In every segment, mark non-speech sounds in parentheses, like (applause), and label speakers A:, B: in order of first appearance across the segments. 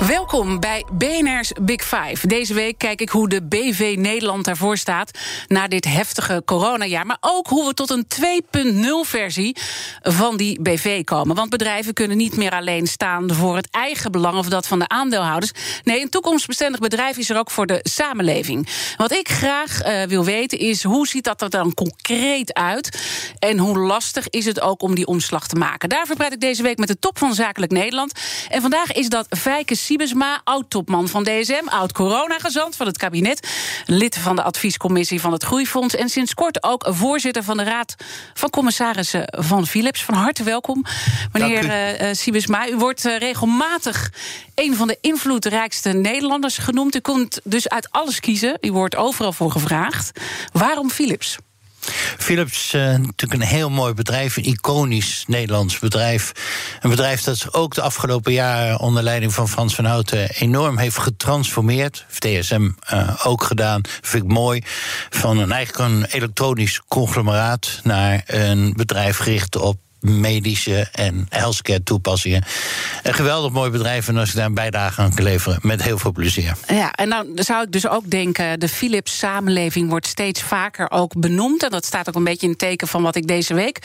A: Welkom bij BNR's Big Five. Deze week kijk ik hoe de BV Nederland daarvoor staat na dit heftige coronajaar. Maar ook hoe we tot een 2.0-versie van die BV komen. Want bedrijven kunnen niet meer alleen staan voor het eigen belang of dat van de aandeelhouders. Nee, een toekomstbestendig bedrijf is er ook voor de samenleving. Wat ik graag uh, wil weten is hoe ziet dat er dan concreet uit? En hoe lastig is het ook om die omslag te maken? Daarvoor praat ik deze week met de top van Zakelijk Nederland. En vandaag is dat Fijke Siebesma, oud-topman van DSM, oud-coronagezant van het kabinet, lid van de adviescommissie van het Groeifonds en sinds kort ook voorzitter van de Raad van Commissarissen van Philips. Van harte welkom, meneer uh, Siebesma. U wordt uh, regelmatig een van de invloedrijkste Nederlanders genoemd. U kunt dus uit alles kiezen. U wordt overal voor gevraagd. Waarom Philips?
B: Philips uh, natuurlijk een heel mooi bedrijf, een iconisch Nederlands bedrijf. Een bedrijf dat ook de afgelopen jaren onder leiding van Frans van Houten enorm heeft getransformeerd. Heeft DSM uh, ook gedaan, vind ik mooi. Van een eigenlijk een elektronisch conglomeraat naar een bedrijf gericht op medische en healthcare toepassingen. Een geweldig mooi bedrijf en als ik daar een bijdrage aan kan leveren, met heel veel plezier.
A: Ja, en dan zou ik dus ook denken, de Philips samenleving wordt steeds vaker ook benoemd. En dat staat ook een beetje in het teken van wat ik deze week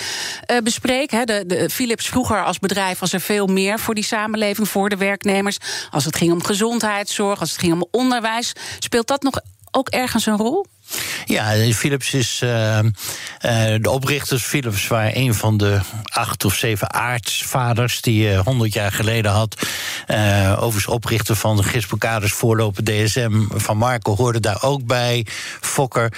A: uh, bespreek. De, de Philips vroeger als bedrijf was er veel meer voor die samenleving, voor de werknemers. Als het ging om gezondheidszorg, als het ging om onderwijs. Speelt dat nog ook ergens een rol?
B: Ja, Philips is. Uh, uh, de oprichters Philips waren een van de acht of zeven aartsvaders die je uh, honderd jaar geleden had. overigens oprichter van de Gisbocades voorloper DSM van Marco hoorde daar ook bij. Fokker.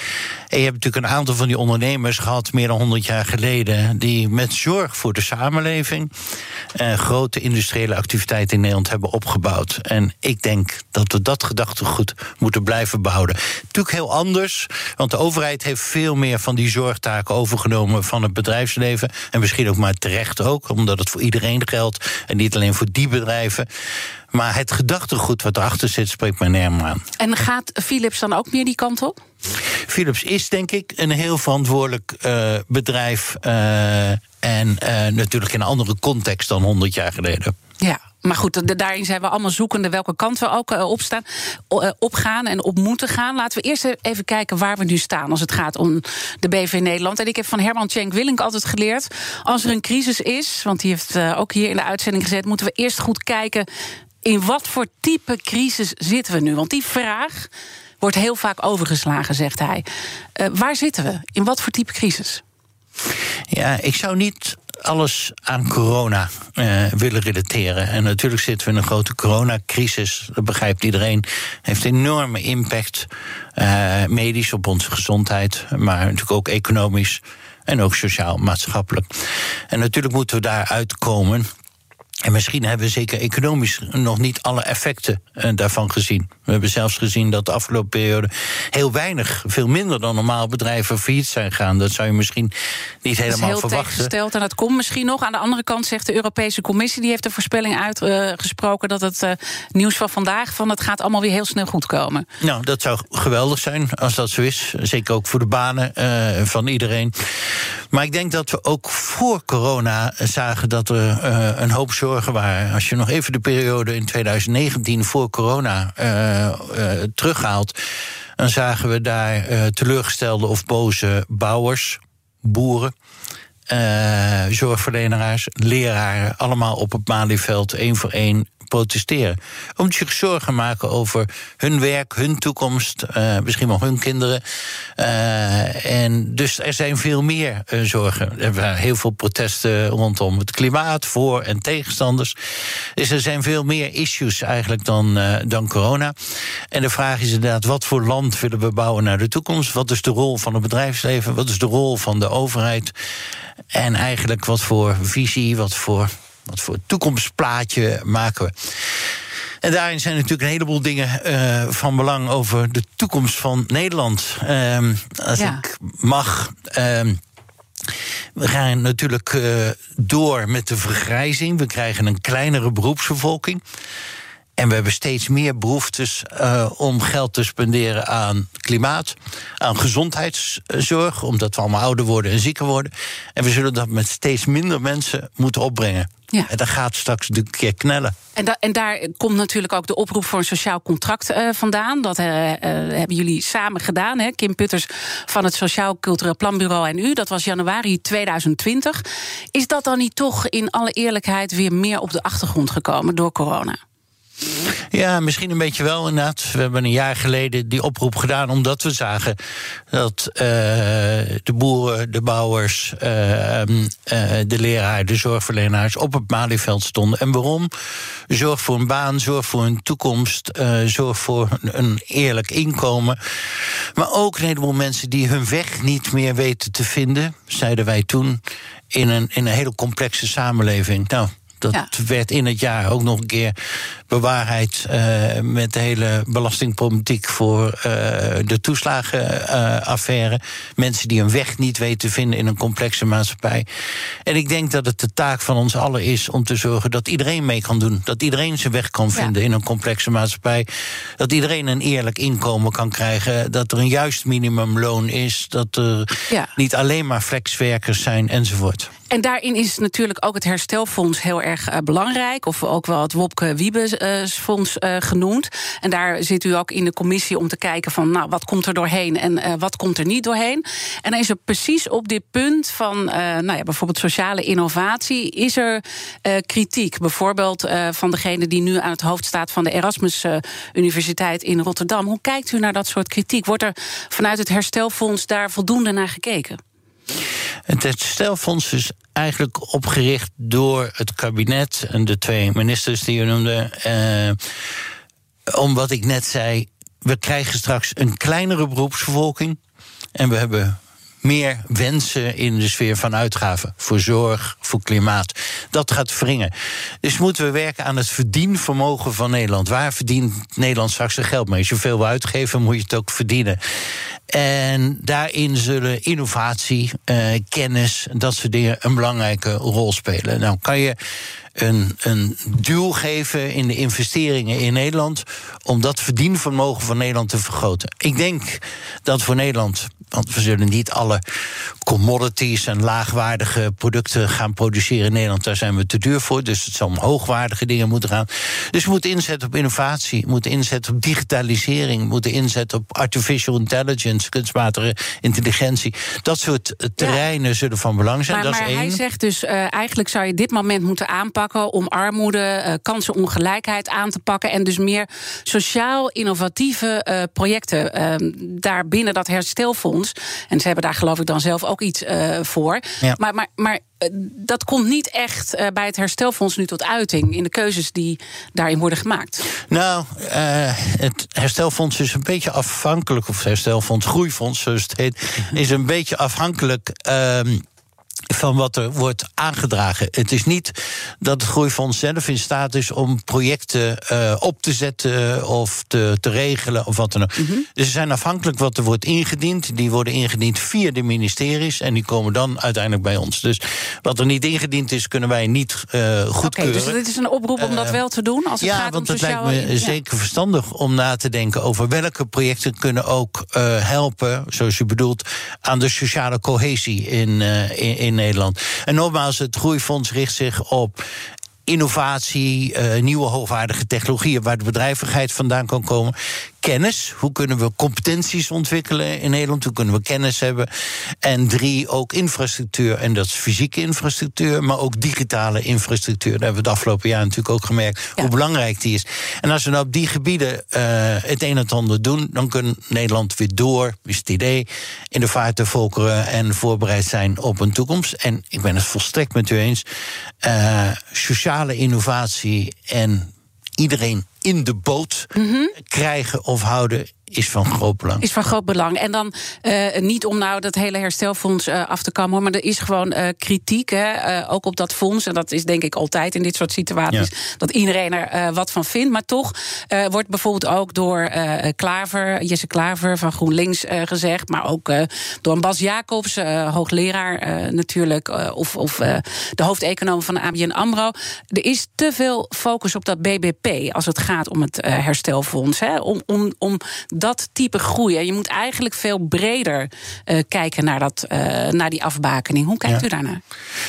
B: En je hebt natuurlijk een aantal van die ondernemers gehad, meer dan honderd jaar geleden, die met zorg voor de samenleving grote industriële activiteiten in Nederland hebben opgebouwd. En ik denk dat we dat gedachtegoed moeten blijven behouden. Natuurlijk heel anders. Want de overheid heeft veel meer van die zorgtaken overgenomen van het bedrijfsleven. En misschien ook maar terecht ook, omdat het voor iedereen geldt. En niet alleen voor die bedrijven. Maar het gedachtegoed wat erachter zit, spreekt mij nergens aan.
A: En gaat Philips dan ook meer die kant op?
B: Philips is denk ik een heel verantwoordelijk uh, bedrijf. Uh, en uh, natuurlijk in een andere context dan 100 jaar geleden.
A: Ja, maar goed, daarin zijn we allemaal zoekende welke kant we ook op staan, op gaan en op moeten gaan. Laten we eerst even kijken waar we nu staan als het gaat om de BV Nederland. En ik heb van Herman Tjenk Willink altijd geleerd: als er een crisis is, want die heeft ook hier in de uitzending gezet, moeten we eerst goed kijken in wat voor type crisis zitten we nu. Want die vraag wordt heel vaak overgeslagen, zegt hij. Waar zitten we? In wat voor type crisis?
B: Ja, ik zou niet alles aan corona uh, willen relateren. En natuurlijk zitten we in een grote coronacrisis. Dat begrijpt iedereen. Heeft enorme impact, uh, medisch op onze gezondheid, maar natuurlijk ook economisch en ook sociaal-maatschappelijk. En natuurlijk moeten we daar uitkomen. En misschien hebben we zeker economisch nog niet alle effecten uh, daarvan gezien. We hebben zelfs gezien dat de afgelopen periode heel weinig, veel minder dan normaal bedrijven failliet zijn gegaan. Dat zou je misschien niet helemaal
A: dat is heel
B: verwachten.
A: En dat komt misschien nog. Aan de andere kant zegt de Europese Commissie, die heeft de voorspelling uitgesproken dat het uh, nieuws van vandaag van het gaat allemaal weer heel snel goed komen.
B: Nou, dat zou geweldig zijn als dat zo is. Zeker ook voor de banen uh, van iedereen. Maar ik denk dat we ook voor corona zagen dat er een hoop zorgen Als je nog even de periode in 2019 voor corona uh, uh, terughaalt, dan zagen we daar uh, teleurgestelde of boze bouwers, boeren. Uh, zorgverleneraars, leraren, allemaal op het Malieveld één voor één protesteren. Omdat zich zorgen maken over hun werk, hun toekomst, uh, misschien wel hun kinderen. Uh, en dus er zijn veel meer uh, zorgen. Er waren heel veel protesten rondom het klimaat, voor- en tegenstanders. Dus er zijn veel meer issues eigenlijk dan, dan corona. En de vraag is inderdaad, wat voor land willen we bouwen naar de toekomst? Wat is de rol van het bedrijfsleven? Wat is de rol van de overheid? En eigenlijk wat voor visie, wat voor wat voor toekomstplaatje maken we? En daarin zijn natuurlijk een heleboel dingen uh, van belang over de toekomst van Nederland. Uh, als ja. ik mag. Uh, we gaan natuurlijk uh, door met de vergrijzing. We krijgen een kleinere beroepsbevolking. En we hebben steeds meer behoeftes uh, om geld te spenderen aan klimaat, aan gezondheidszorg, omdat we allemaal ouder worden en zieker worden. En we zullen dat met steeds minder mensen moeten opbrengen. Ja. En dat gaat straks een keer knellen.
A: En, da en, daar komt natuurlijk ook de oproep voor een sociaal contract uh, vandaan. Dat uh, uh, hebben jullie samen gedaan. Hè? Kim Putters van het Sociaal Cultureel Planbureau en u. Dat was januari 2020. Is dat dan niet toch in alle eerlijkheid weer meer op de achtergrond gekomen door corona?
B: Ja, misschien een beetje wel inderdaad. We hebben een jaar geleden die oproep gedaan omdat we zagen dat uh, de boeren, de bouwers, uh, uh, de leraren, de zorgverleners op het Malieveld stonden. En waarom? Zorg voor een baan, zorg voor een toekomst, zorg voor een eerlijk inkomen. Maar ook een heleboel mensen die hun weg niet meer weten te vinden, zeiden wij toen, in een, in een hele complexe samenleving. Nou, dat werd in het jaar ook nog een keer bewaarheid uh, met de hele belastingpolitiek voor uh, de toeslagenaffaire. Mensen die een weg niet weten te vinden in een complexe maatschappij. En ik denk dat het de taak van ons allen is om te zorgen dat iedereen mee kan doen. Dat iedereen zijn weg kan vinden in een complexe maatschappij. Dat iedereen een eerlijk inkomen kan krijgen. Dat er een juist minimumloon is. Dat er niet alleen maar flexwerkers zijn enzovoort.
A: En daarin is natuurlijk ook het herstelfonds heel erg uh, belangrijk. Of ook wel het Wopke Wiebesfonds uh, genoemd. En daar zit u ook in de commissie om te kijken van... nou, wat komt er doorheen en wat komt er niet doorheen. En dan is er precies op dit punt van nou ja, bijvoorbeeld sociale innovatie... is er kritiek. Bijvoorbeeld van degene die nu aan het hoofd staat... van de Erasmus Universiteit in Rotterdam. Hoe kijkt u naar dat soort kritiek? Wordt er vanuit het herstelfonds daar voldoende naar gekeken?
B: Het herstelfonds is eigenlijk opgericht door het kabinet en de twee ministers die u noemde. Eh, om wat ik net zei, we krijgen straks een kleinere beroepsbevolking. En we hebben meer wensen in de sfeer van uitgaven. Voor zorg, voor klimaat. Dat gaat wringen. Dus moeten we werken aan het verdienvermogen van Nederland. Waar verdient Nederland straks zijn geld mee? Als je veel wil uitgeven, moet je het ook verdienen. En daarin zullen innovatie, eh, kennis, dat soort dingen een belangrijke rol spelen. Nou, kan je een, een duw geven in de investeringen in Nederland om dat verdienvermogen van Nederland te vergroten. Ik denk dat voor Nederland want we zullen niet alle commodities en laagwaardige producten gaan produceren in Nederland. Daar zijn we te duur voor. Dus het zal om hoogwaardige dingen moeten gaan. Dus we moeten inzetten op innovatie, we moeten inzetten op digitalisering, we moeten inzetten op artificial intelligence, kunstmatige intelligentie. Dat soort terreinen zullen van belang zijn.
A: Maar,
B: dat
A: maar
B: is
A: hij zegt dus, uh, eigenlijk zou je dit moment moeten aanpakken om armoede, uh, kansenongelijkheid aan te pakken. En dus meer sociaal innovatieve uh, projecten daar binnen dat herstelfonds en ze hebben daar geloof ik dan zelf ook iets uh, voor. Ja. Maar, maar, maar uh, dat komt niet echt uh, bij het herstelfonds nu tot uiting in de keuzes die daarin worden gemaakt.
B: Nou, het herstelfonds is een beetje afhankelijk, of het herstelfonds, groeifonds zoals het heet, is een beetje afhankelijk. Ehm, van wat er wordt aangedragen. Het is niet dat het Groeifonds zelf in staat is om projecten uh, op te zetten of te, te regelen of wat dan ook. Mm -hmm. Dus ze zijn afhankelijk wat er wordt ingediend. Die worden ingediend via de ministeries en die komen dan uiteindelijk bij ons. Dus wat er niet ingediend is, kunnen wij niet uh, goedkeuren.
A: Oké, dus dit is een oproep om dat wel te doen als het
B: ja,
A: gaat
B: want
A: om
B: sociaal... het lijkt me ja. zeker verstandig om na te denken over welke projecten kunnen ook uh, helpen, zoals u bedoelt, aan de sociale cohesie in, in, in Nederland. En nogmaals, het Groeifonds richt zich op innovatie, uh, nieuwe hoogwaardige technologieën waar de bedrijvigheid vandaan kan komen kennis. Hoe kunnen we competenties ontwikkelen in Nederland? Hoe kunnen we kennis hebben? En drie, ook infrastructuur. En dat is fysieke infrastructuur, maar ook digitale infrastructuur. Daar hebben we het afgelopen jaar natuurlijk ook gemerkt ja. hoe belangrijk die is. En als we nou op die gebieden uh, het een en het ander doen, dan kan Nederland weer door, is het idee, in de vaart te volkeren en voorbereid zijn op een toekomst. En ik ben het volstrekt met u eens. Uh, sociale innovatie en iedereen in de boot mm -hmm. krijgen of houden is van groot belang.
A: Is van groot belang. En dan uh, niet om nou dat hele herstelfonds uh, af te kammen, maar er is gewoon uh, kritiek, hè, ook op dat fonds. En dat is denk ik altijd in dit soort situaties, ja. dat iedereen er wat van vindt. Maar toch wordt bijvoorbeeld ook door Klaver, Jesse Klaver van GroenLinks gezegd, maar ook door Bas Jacobs, hoogleraar natuurlijk, of, of de hoofdeconoom van de ABN AMRO. Er is te veel focus op dat BBP als het gaat om het herstelfonds. Hè, om, om, om dat type groei. Je moet eigenlijk veel breder uh, kijken naar, dat, uh, naar die afbakening. Hoe kijkt
B: ja.
A: u daarnaar?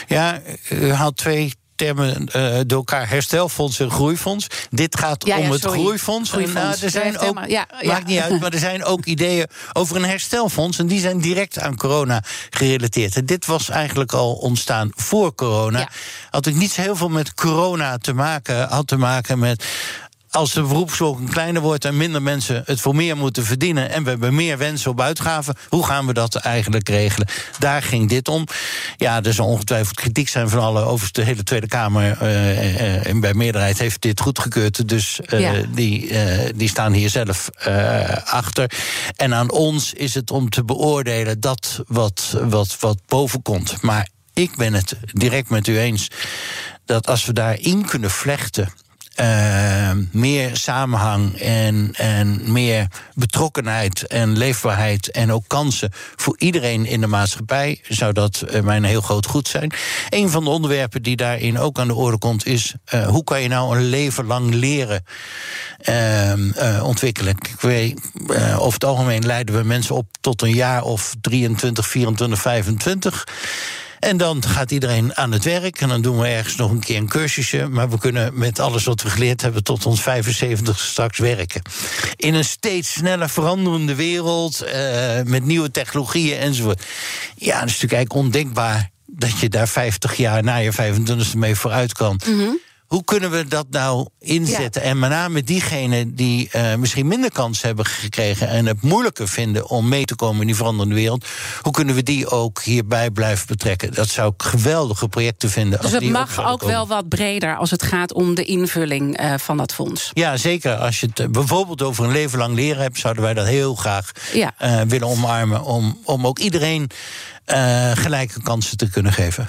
B: Ja, u haalt twee termen uh, door elkaar herstelfonds en groeifonds. Dit gaat
A: ja,
B: om
A: ja,
B: het groeifonds.
A: Groeifonds.
B: Nou, er zijn ook,
A: ja,
B: maakt niet uit, (laughs) maar er zijn ook ideeën over een herstelfonds. En die zijn direct aan corona gerelateerd. En dit was eigenlijk al ontstaan voor corona. Had ook niet zo heel veel met corona te maken. Had te maken met als de beroepsbevolking kleiner wordt en minder mensen het voor meer moeten verdienen en we hebben meer wensen op uitgaven, hoe gaan we dat eigenlijk regelen? Daar ging dit om. Ja, er zal ongetwijfeld kritiek zijn van alle over de hele Tweede Kamer. Uh, en bij meerderheid heeft dit goedgekeurd. Dus uh, ja. die, die staan hier zelf achter. En aan ons is het om te beoordelen dat wat, wat, wat boven komt. Maar ik ben het direct met u eens dat als we daarin kunnen vlechten uh, meer samenhang en, en meer betrokkenheid en leefbaarheid en ook kansen voor iedereen in de maatschappij, zou dat uh, mij een heel groot goed zijn. Een van de onderwerpen die daarin ook aan de orde komt, is uh, hoe kan je nou een leven lang leren ontwikkelen? Ik weet, over het algemeen leiden we mensen op tot een jaar of 23, 24, 25. En dan gaat iedereen aan het werk. En dan doen we ergens nog een keer een cursusje. Maar we kunnen met alles wat we geleerd hebben tot ons 75 straks werken. In een steeds sneller veranderende wereld. Uh, met nieuwe technologieën enzovoort. Ja, dat is natuurlijk eigenlijk ondenkbaar dat je daar 50 jaar na je 25e mee vooruit kan.
A: Mm.
B: Hoe kunnen we dat nou inzetten? Ja. En met name diegenen die uh, misschien minder kans hebben gekregen en het moeilijker vinden om mee te komen in die veranderende wereld, hoe kunnen we die ook hierbij blijven betrekken? Dat zou ik geweldige projecten vinden.
A: Dus
B: als
A: het mag
B: ook,
A: ook wel wat breder als het gaat om de invulling uh, van dat fonds.
B: Ja, zeker. Als je het uh, bijvoorbeeld over een leven lang leren hebt, zouden wij dat heel graag
A: ja.
B: willen omarmen. Om, om ook iedereen gelijke kansen te kunnen geven.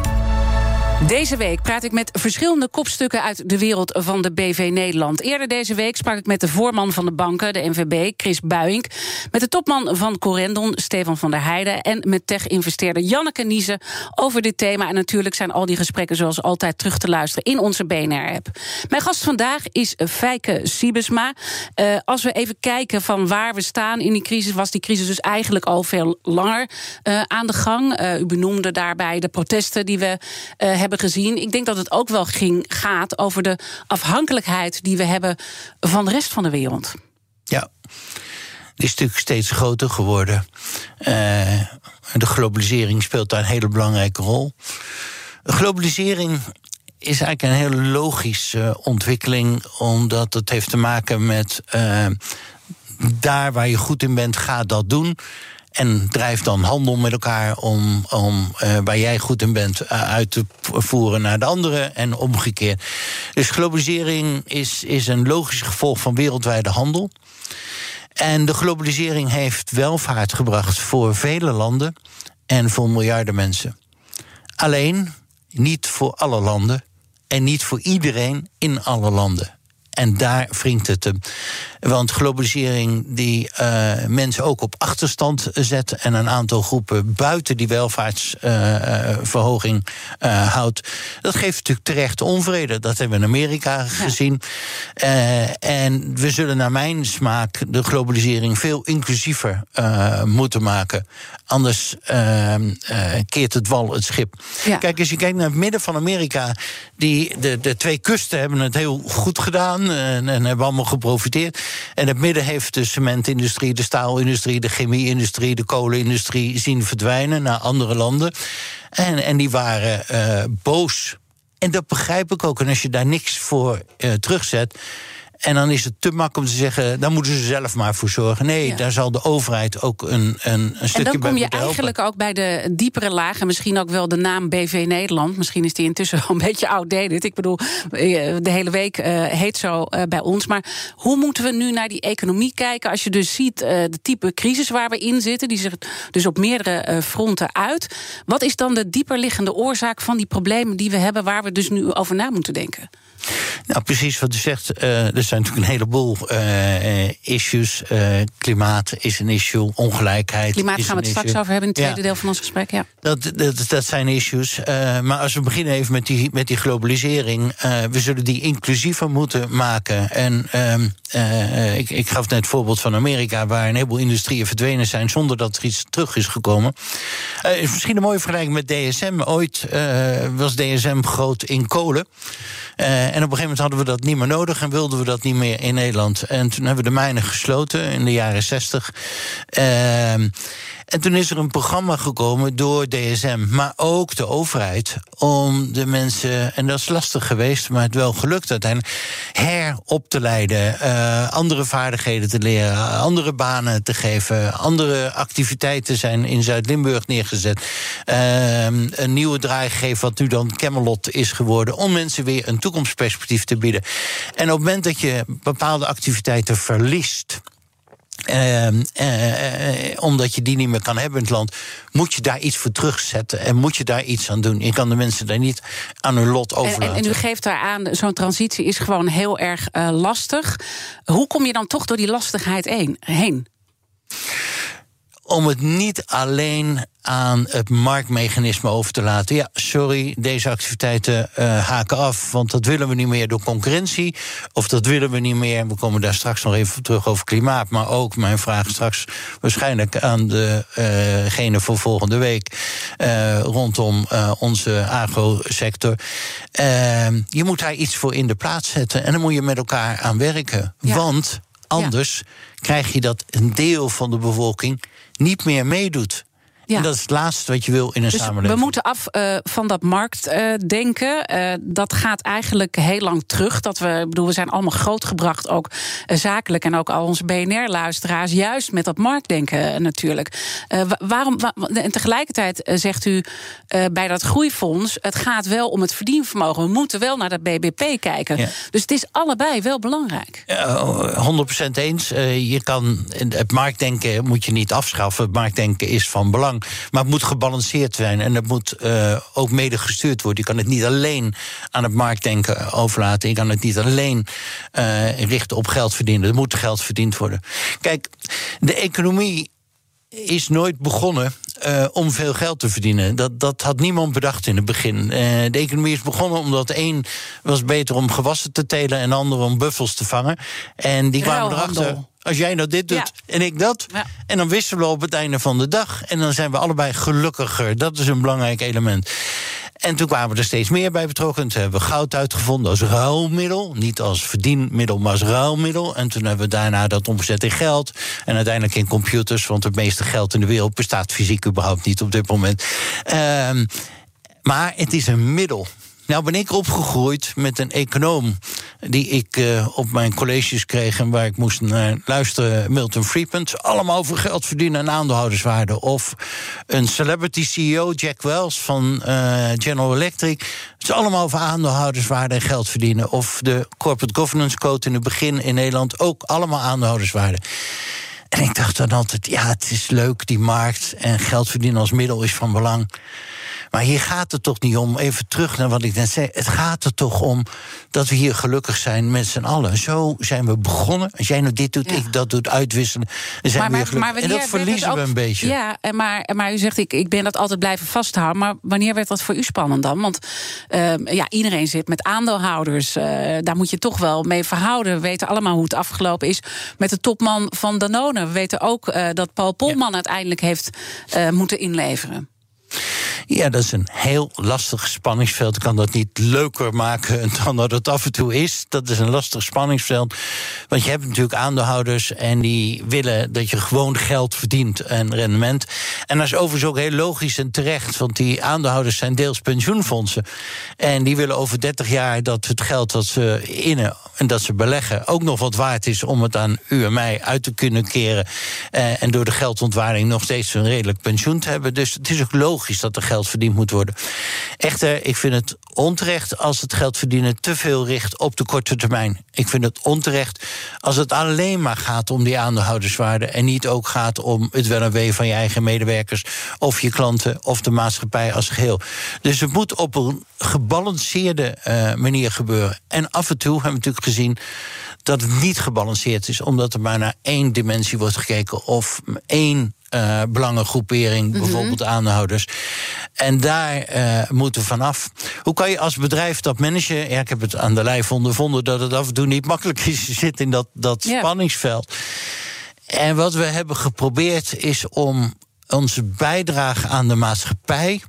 A: Deze week praat ik met verschillende kopstukken uit de wereld van de BV Nederland. Eerder deze week sprak ik met de voorman van de banken, de NVB, Chris Buink. Met de topman van Corendon, Stefan van der Heijden. En met tech-investeerder Janneke Niezen over dit thema. En natuurlijk zijn al die gesprekken zoals altijd terug te luisteren in onze BNR-app. Mijn gast vandaag is Fijke Siebesma. Uh, als we even kijken van waar we staan in die crisis, was die crisis dus eigenlijk al veel langer uh, aan de gang. Uh, u benoemde daarbij de protesten die we hebben gezien. Ik denk dat het ook wel ging, gaat over de afhankelijkheid die we hebben van de rest van de wereld.
B: Ja, die is natuurlijk steeds groter geworden. Uh, de globalisering speelt daar een hele belangrijke rol. Globalisering is eigenlijk een hele logische ontwikkeling, omdat het heeft te maken met uh, daar waar je goed in bent, ga dat doen. En drijf dan handel met elkaar om, om uh, waar jij goed in bent uh, uit te voeren naar de andere en omgekeerd. Dus globalisering is, is een logisch gevolg van wereldwijde handel. En de globalisering heeft welvaart gebracht voor vele landen en voor miljarden mensen. Alleen niet voor alle landen en niet voor iedereen in alle landen. En daar wringt het hem. Want globalisering die uh, mensen ook op achterstand zet en een aantal groepen buiten die welvaartsverhoging uh, uh, houdt, dat geeft natuurlijk terecht onvrede. Dat hebben we in Amerika gezien. En we zullen naar mijn smaak de globalisering veel inclusiever moeten maken. Anders keert het wal het schip. Ja. Kijk, als je kijkt naar het midden van Amerika, die, de, de twee kusten hebben het heel goed gedaan en, en hebben allemaal geprofiteerd. En het midden heeft de cementindustrie, de staalindustrie, de chemieindustrie, de kolenindustrie zien verdwijnen naar andere landen. En, en die waren uh, boos. En dat begrijp ik ook. En als je daar niks voor terugzet. En dan is het te makkelijk om te zeggen, daar moeten ze zelf maar voor zorgen. Nee,
A: Ja.
B: daar zal de overheid ook een, een, een
A: En
B: stukje
A: dan
B: bij
A: kom je
B: moeten helpen.
A: eigenlijk ook bij de diepere lagen. Misschien ook wel de naam BV Nederland. Misschien is die intussen wel een beetje outdated. Ik bedoel, eh, de hele week eh, heet zo eh, bij ons. Maar hoe moeten we nu naar die economie kijken? Als je dus ziet de type crisis waar we in zitten, die zich dus op meerdere fronten uit. Wat is dan de dieperliggende oorzaak van die problemen die we hebben, waar we dus nu over na moeten denken?
B: Nou, precies wat u zegt. eh, er zijn natuurlijk een heleboel eh, issues. Eh, klimaat is een issue, ongelijkheid.
A: Klimaat
B: is
A: gaan we het straks over hebben in het tweede
B: Ja.
A: deel van ons gesprek. Ja.
B: Dat, dat, dat zijn issues. Maar als we beginnen even met die, met die globalisering. we zullen die inclusiever moeten maken. En ehm, eh, ik, ik gaf net het voorbeeld van Amerika, waar een heleboel industrieën verdwenen zijn zonder dat er iets terug is gekomen. Is misschien een mooie vergelijking met DSM. Ooit was DSM groot in kolen. Eh, en op een gegeven moment hadden we dat niet meer nodig en wilden we dat niet meer in Nederland. En toen hebben we de mijnen gesloten in de jaren zestig. En toen is er een programma gekomen door DSM, maar ook de overheid, om de mensen, en dat is lastig geweest, maar het wel gelukt uiteindelijk, herop te leiden, eh, andere vaardigheden te leren, andere banen te geven, andere activiteiten zijn in Zuid-Limburg neergezet. Ehm, een nieuwe draai gegeven, wat nu dan Camelot is geworden, om mensen weer een toekomstperspectief te bieden. En op het moment dat je bepaalde activiteiten verliest. Ehm, eh, eh, omdat je die niet meer kan hebben in het land, moet je daar iets voor terugzetten en moet je daar iets aan doen. Je kan de mensen daar niet aan hun lot
A: En,
B: overlaten.
A: en, en u geeft daar aan, zo'n transitie is gewoon heel erg eh, lastig. Hoe kom je dan toch door die lastigheid heen? heen?
B: Om het niet alleen aan het marktmechanisme over te laten. Ja, sorry, deze activiteiten eh, haken af, want dat willen we niet meer door concurrentie. Of dat willen we niet meer. We komen daar straks nog even terug over klimaat. Maar ook mijn vraag straks waarschijnlijk aan degene voor volgende week eh, rondom eh, onze agrosector. Eh, je moet daar iets voor in de plaats zetten en dan moet je met elkaar aan werken.
A: Ja.
B: Want anders krijg je dat een deel van de bevolking niet meer meedoet.
A: Ja.
B: En dat is het laatste wat je wil in een
A: Dus
B: samenleving.
A: we moeten af eh, van dat marktdenken. Eh, dat gaat eigenlijk heel lang terug. Dat we, bedoel, we zijn allemaal grootgebracht, ook eh, zakelijk en ook al onze BNR-luisteraars, juist met dat marktdenken eh, natuurlijk. Eh, wa- waarom, wa- en tegelijkertijd eh, zegt u eh, bij dat groeifonds, het gaat wel om het verdienvermogen. We moeten wel naar dat BBP kijken.
B: Ja.
A: Dus het is allebei wel belangrijk.
B: Ja, 100% eens. Eh, je kan, het marktdenken moet je niet afschaffen. Het marktdenken is van belang. Maar het moet gebalanceerd zijn. En het moet eh, ook mede gestuurd worden. Je kan het niet alleen aan het marktdenken overlaten. Je kan het niet alleen eh, richten op geld verdienen. Er moet geld verdiend worden. Kijk, de economie is nooit begonnen eh, om veel geld te verdienen. Dat, dat had niemand bedacht in het begin. De economie is begonnen omdat één was beter om gewassen te telen en de ander om buffels te vangen. En die kwamen erachter. Als jij nou dit doet
A: Ja.
B: en ik dat.
A: Ja.
B: En dan wisselen we op het einde van de dag. En dan zijn we allebei gelukkiger. Dat is een belangrijk element. En toen kwamen er steeds meer bij betrokken. Toen hebben we goud uitgevonden als ruilmiddel. Niet als verdienmiddel, maar als ruilmiddel. En toen hebben we daarna dat omgezet in geld. En uiteindelijk in computers. Want het meeste geld in de wereld bestaat fysiek überhaupt niet op dit moment. Ehm, maar het is een middel. Nou ben ik opgegroeid met een econoom die ik eh, op mijn colleges kreeg en waar ik moest naar luisteren, Milton Friedman. Allemaal over geld verdienen en aandeelhouderswaarde. Of een celebrity CEO, Jack Wells van eh, General Electric. Het is allemaal over aandeelhouderswaarde en geld verdienen. Of de Corporate Governance Code in het begin in Nederland, ook allemaal aandeelhouderswaarde. En ik dacht dan altijd, ja, het is leuk, die markt en geld verdienen als middel is van belang. Maar hier gaat het toch niet om, even terug naar wat ik net zei. Het gaat er toch om dat we hier gelukkig zijn met z'n allen. Zo zijn we begonnen. Als jij nou dit doet,
A: Ja.
B: ik dat doet, uitwisselen. Dan zijn we weer gelukkig. en dat verliezen we een beetje.
A: Ja, en maar, maar u zegt, ik, ik ben dat altijd blijven vasthouden. Maar wanneer werd dat voor u spannend dan? Want ehm, ja, iedereen zit met aandeelhouders. eh, daar moet je toch wel mee verhouden. We weten allemaal hoe het afgelopen is met de topman van Danone. We weten ook eh, dat Paul Polman uiteindelijk heeft eh, moeten inleveren.
B: Ja, dat is een heel lastig spanningsveld. Ik kan dat niet leuker maken (laughs) dan dat het af en toe is. Dat is een lastig spanningsveld. Want je hebt natuurlijk aandeelhouders en die willen dat je gewoon geld verdient en rendement. En dat is overigens ook heel logisch en terecht, want die aandeelhouders zijn deels pensioenfondsen. En die willen over 30 jaar dat het geld dat ze innen en dat ze beleggen ook nog wat waard is om het aan u en mij uit te kunnen keren. Eh, en door de geldontwaarding nog steeds een redelijk pensioen te hebben. Dus het is ook logisch dat er geld verdiend moet worden. Echter, ik vind het onterecht als het geld verdienen te veel richt op de korte termijn. Ik vind het onterecht als het alleen maar gaat om die aandeelhouderswaarde en niet ook gaat om het wel en wee van je eigen medewerkers of je klanten of de maatschappij als geheel. Dus het moet op een gebalanceerde uh, manier gebeuren. En af en toe hebben we natuurlijk gezien dat het niet gebalanceerd is, omdat er maar naar één dimensie wordt gekeken of één uh, belangengroepering, mhm. bijvoorbeeld aandeelhouders. En daar uh, moeten we vanaf. Hoe kan je als bedrijf dat managen? Ja, ik heb het aan de lijf ondervonden dat het af en toe niet makkelijk is. Je zit in dat, dat spanningsveld. En wat we hebben geprobeerd is om onze bijdrage aan de maatschappij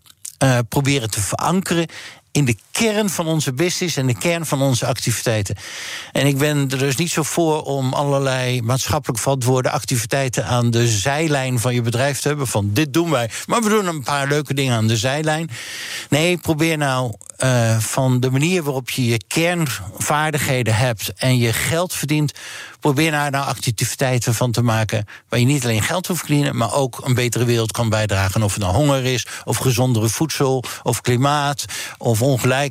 B: uh, proberen te verankeren in de kern van onze business en de kern van onze activiteiten. En ik ben er dus niet zo voor om allerlei maatschappelijk verantwoorde activiteiten aan de zijlijn van je bedrijf te hebben. Van dit doen wij, maar we doen een paar leuke dingen aan de zijlijn. Nee, probeer nou uh, van de manier waarop je je kernvaardigheden hebt en je geld verdient, probeer daar nou activiteiten van te maken waar je niet alleen geld hoeft verdienen, maar ook een betere wereld kan bijdragen. Of het nou honger is, of gezondere voedsel, of klimaat, of ongelijkheid,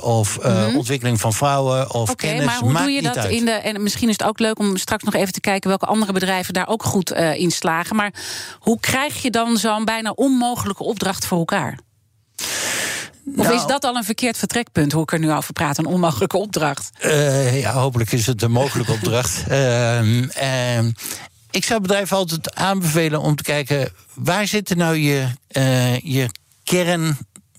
B: of uh, mm -hmm. ontwikkeling van vrouwen, of
A: okay,
B: kennis.
A: Maar hoe
B: Maakt
A: doe je dat
B: uit.
A: in de. En misschien is het ook leuk om straks nog even te kijken welke andere bedrijven daar ook goed uh, in slagen. Maar hoe krijg je dan zo'n bijna onmogelijke opdracht voor elkaar? Of
B: Nou,
A: is dat al een verkeerd vertrekpunt, hoe ik er nu over praat? Een onmogelijke opdracht.
B: Uh, ja, hopelijk is het een mogelijke opdracht. Uh, (laughs) uh, ik zou bedrijven altijd aanbevelen om te kijken... waar zitten nou je, je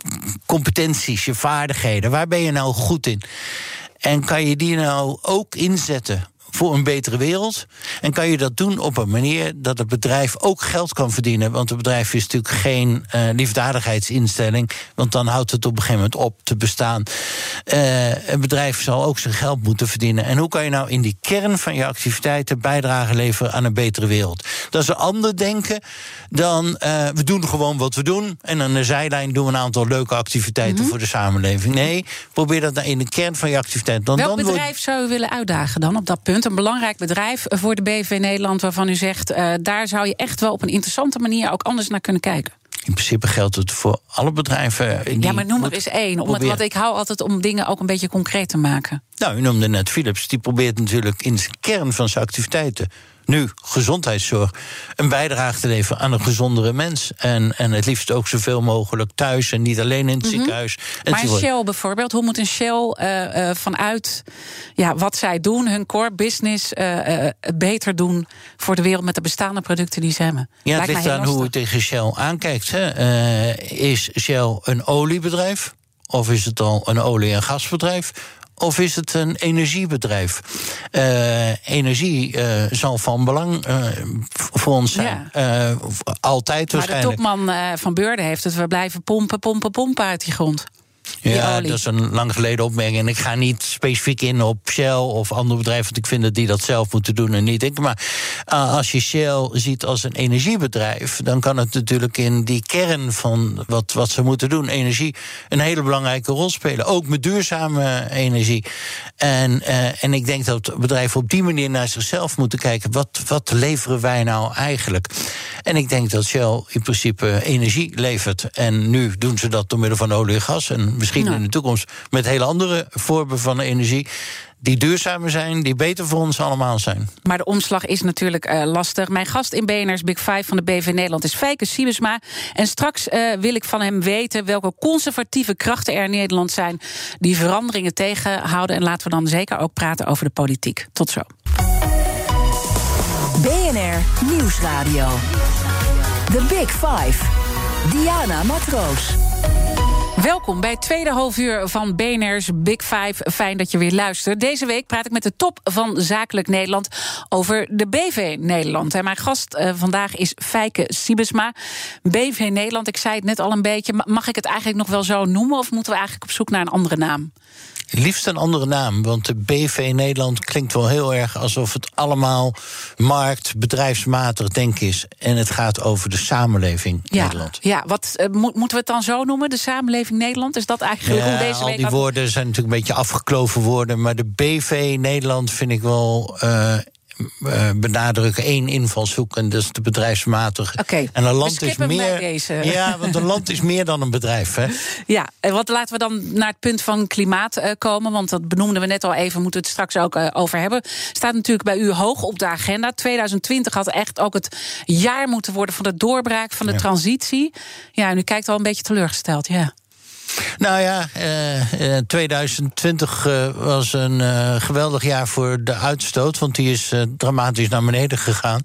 B: kerncompetenties, je vaardigheden? Waar ben je nou goed in? En kan je die nou ook inzetten voor een betere wereld. En kan je dat doen op een manier dat het bedrijf ook geld kan verdienen. Want het bedrijf is natuurlijk geen uh, liefdadigheidsinstelling. Want dan houdt het op een gegeven moment op te bestaan. Uh, een bedrijf zal ook zijn geld moeten verdienen. En hoe kan je nou in die kern van je activiteiten bijdrage leveren aan een betere wereld? Dat is een ander denken dan uh, we doen gewoon wat we doen. En aan de zijlijn doen we een aantal leuke activiteiten mm -hmm. voor de samenleving. Nee, probeer dat nou in de kern van je activiteit. Dan,
A: Welk
B: dan
A: bedrijf
B: wordt...
A: zou u willen uitdagen dan op dat punt? Een belangrijk bedrijf voor de BV Nederland waarvan u zegt... Uh, daar zou je echt wel op een interessante manier ook anders naar kunnen kijken.
B: In principe geldt het voor alle bedrijven.
A: Ja, maar noem er eens één. Omdat, want ik hou altijd om dingen ook een beetje concreet te maken.
B: Nou, u noemde net Philips. Die probeert natuurlijk in de kern van zijn activiteiten nu gezondheidszorg een bijdrage te leveren aan een gezondere mens. En, en het liefst ook zoveel mogelijk thuis en niet alleen in het mm -hmm. ziekenhuis.
A: Maar een Shell bijvoorbeeld, hoe moet een Shell uh, uh, vanuit ja, wat zij doen, hun core business, uh, beter doen voor de wereld met de bestaande producten die ze hebben?
B: Ja, het ligt aan hoe je tegen Shell aankijkt. Hè. is Shell een oliebedrijf? Of is het al een olie- en gasbedrijf? Of is het een energiebedrijf? Uh, energie uh, zal van belang uh, voor ons zijn. Ja. altijd
A: maar
B: waarschijnlijk.
A: Maar de topman van Beurden heeft het. We blijven pompen, pompen, pompen uit die grond.
B: Ja, dat is een lang geleden opmerking. En ik ga niet specifiek in op Shell of andere bedrijven, want ik vind dat die dat zelf moeten doen en niet ik. Maar uh, als je Shell ziet als een energiebedrijf, dan kan het natuurlijk in die kern van wat, wat ze moeten doen, energie, een hele belangrijke rol spelen. Ook met duurzame energie. En, uh, en ik denk dat bedrijven op die manier naar zichzelf moeten kijken. Wat, wat leveren wij nou eigenlijk? En ik denk dat Shell in principe energie levert. En nu doen ze dat door middel van olie en gas. En misschien ja. in de toekomst met hele andere vormen van energie die duurzamer zijn, die beter voor ons allemaal zijn.
A: Maar de omslag is natuurlijk uh, lastig. Mijn gast in BNR's Big Five van de BV Nederland is Fijke Siebesma. En straks uh, wil ik van hem weten welke conservatieve krachten er in Nederland zijn... die veranderingen tegenhouden. En laten we dan zeker ook praten over de politiek. Tot zo.
C: BNR Nieuwsradio. The Big Five. Diana Matroos.
A: Welkom bij het tweede halfuur van BNR's Big Five. Fijn dat je weer luistert. Deze week praat ik met de top van Zakelijk Nederland over de BV Nederland. En mijn gast uh, vandaag is Fijke Siebesma. BV Nederland, ik zei het net al een beetje. Mag ik het eigenlijk nog wel zo noemen of moeten we eigenlijk op zoek naar een andere naam?
B: Liefst een andere naam, want de BV Nederland klinkt wel heel erg alsof het allemaal markt, bedrijfsmatig denken is. En het gaat over de samenleving
A: ja,
B: Nederland.
A: Ja, wat uh, moeten we het dan zo noemen? De samenleving Nederland? Is dat eigenlijk
B: ja,
A: hoe deze
B: al
A: week.
B: die woorden zijn natuurlijk een beetje afgekloven woorden. Maar de BV Nederland vind ik wel. Uh, benadrukken één invalshoek en dat is de bedrijfsmatige.
A: Okay,
B: en een land is meer.
A: Deze.
B: Ja, want een land is meer dan een bedrijf. Hè? (laughs)
A: Ja, en wat laten we dan naar het punt van klimaat uh, komen? Want dat benoemden we net al even, moeten we het straks ook over hebben. Staat natuurlijk bij u hoog op de agenda. 2020 had echt ook het jaar moeten worden van de doorbraak van de ja. transitie. Ja, en u kijkt al een beetje teleurgesteld, ja.
B: Nou ja, eh, 2020 uh, was een geweldig jaar voor de uitstoot. Want die is dramatisch naar beneden gegaan.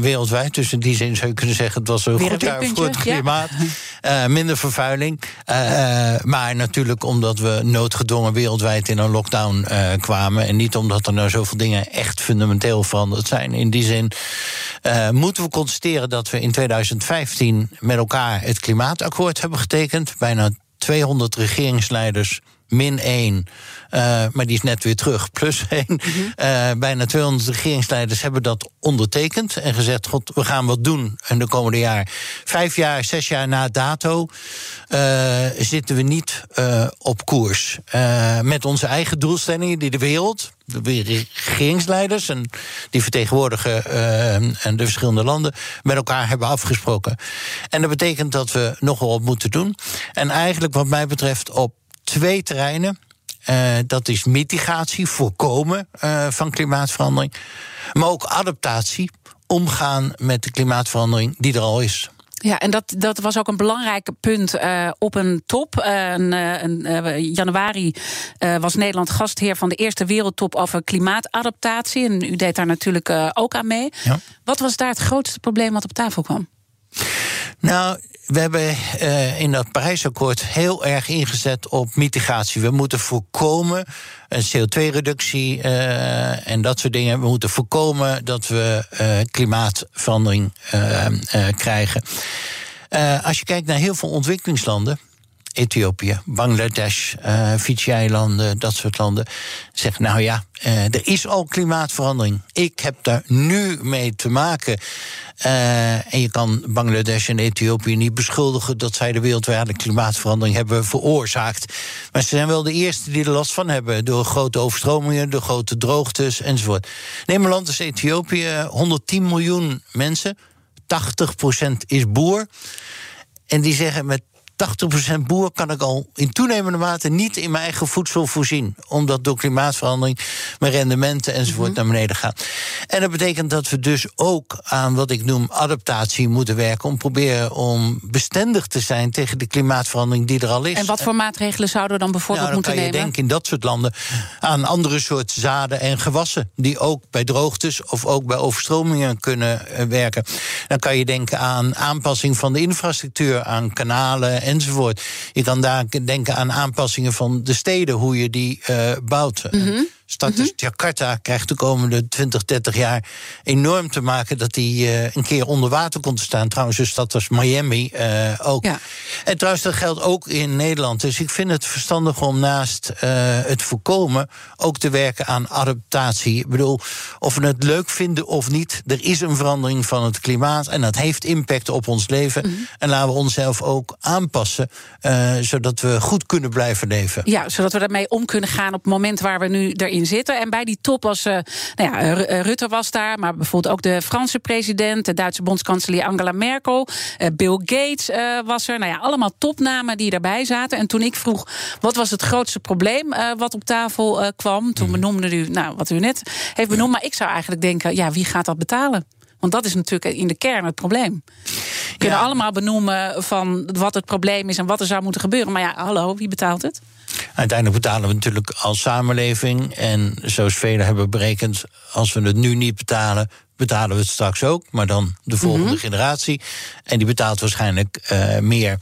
B: wereldwijd. Dus in die zin zou je kunnen zeggen: het was een
A: Weer
B: goed
A: een
B: jaar voor het klimaat. minder vervuiling. maar natuurlijk omdat we noodgedwongen wereldwijd in een lockdown kwamen. En niet omdat er nou zoveel dingen echt fundamenteel veranderd zijn. In die zin moeten we constateren dat we in 2015 met elkaar het klimaatakkoord hebben getekend. Bijna 200 regeringsleiders, min 1. Uh, maar die is net weer terug, plus 1. Mm -hmm. uh, bijna 200 regeringsleiders hebben dat ondertekend en gezegd: God, we gaan wat doen in de komende jaar. Vijf jaar, zes jaar na dato uh, zitten we niet op koers. met onze eigen doelstellingen die de wereld, de regeringsleiders en die vertegenwoordigen en de verschillende landen met elkaar hebben afgesproken. En dat betekent dat we nog wel wat moeten doen. En eigenlijk, wat mij betreft, op twee terreinen. Uh, dat is mitigatie, voorkomen uh, van klimaatverandering. Maar ook adaptatie, omgaan met de klimaatverandering die er al is.
A: Ja, en dat, dat was ook een belangrijk punt uh, op een top. Uh, een, uh, januari was Nederland gastheer van de eerste wereldtop over klimaatadaptatie. En u deed daar natuurlijk ook aan mee.
B: Ja.
A: Wat was daar het grootste probleem wat op tafel kwam?
B: Nou, we hebben uh, in dat Parijsakkoord heel erg ingezet op mitigatie. We moeten voorkomen een CO2-reductie uh, en dat soort dingen. We moeten voorkomen dat we uh, klimaatverandering krijgen. als je kijkt naar heel veel ontwikkelingslanden. Ethiopië, Bangladesh, uh, Fiji-eilanden, dat soort landen. Zeggen, nou ja, uh, er is al klimaatverandering. Ik heb daar nu mee te maken. Uh, en je kan Bangladesh en Ethiopië niet beschuldigen dat zij de wereldwijde klimaatverandering hebben veroorzaakt. Maar ze zijn wel de eerste die er last van hebben. Door grote overstromingen, door grote droogtes enzovoort. Neem een land als Ethiopië, 110 miljoen mensen. 80% is boer. En die zeggen met 80% boer kan ik al in toenemende mate niet in mijn eigen voedsel voorzien. Omdat door klimaatverandering mijn rendementen enzovoort mm -hmm. naar beneden gaan. En dat betekent dat we dus ook aan wat ik noem adaptatie moeten werken. Om proberen om bestendig te zijn tegen de klimaatverandering die er al is.
A: En wat voor maatregelen zouden we dan bijvoorbeeld
B: nou, dan
A: moeten
B: kan je
A: nemen?
B: denken in dat soort landen aan andere soort zaden en gewassen. Die ook bij droogtes of ook bij overstromingen kunnen werken. Dan kan je denken aan aanpassing van de infrastructuur, aan kanalen enzovoort. Je kan daar denken aan aanpassingen van de steden, hoe je die uh, bouwt.
A: -hmm.
B: Stad als Jakarta krijgt de komende 20, 30 jaar enorm te maken dat die uh, een keer onder water komt te staan. Trouwens, een stad als Miami uh, ook.
A: Ja.
B: En trouwens, dat geldt ook in Nederland. Dus ik vind het verstandig om naast uh, het voorkomen ook te werken aan adaptatie. Ik bedoel, of we het leuk vinden of niet, er is een verandering van het klimaat en dat heeft impact op ons leven.
A: Mhm.
B: Mm -hmm. En laten we onszelf ook aanpassen, zodat we goed kunnen blijven leven.
A: Ja, zodat we daarmee om kunnen gaan op het moment waar we nu erin zitten. En bij die top was, uh, nou ja, Rutte was daar, maar bijvoorbeeld ook de Franse president, de Duitse bondskanselier Angela Merkel, uh, Bill Gates was er. Nou ja, allemaal topnamen die daarbij zaten. En toen ik vroeg, wat was het grootste probleem wat op tafel kwam, toen benoemde u, nou, wat u net heeft benoemd. Maar ik zou eigenlijk denken, ja, wie gaat dat betalen? Want dat is natuurlijk in de kern het probleem. We kunnen ja. allemaal benoemen van wat het probleem is en wat er zou moeten gebeuren. Maar ja, hallo, wie betaalt het?
B: Uiteindelijk betalen we natuurlijk als samenleving. En zoals velen hebben berekend, als we het nu niet betalen, betalen we het straks ook, maar dan de volgende mm -hmm. generatie. En die betaalt waarschijnlijk uh, meer.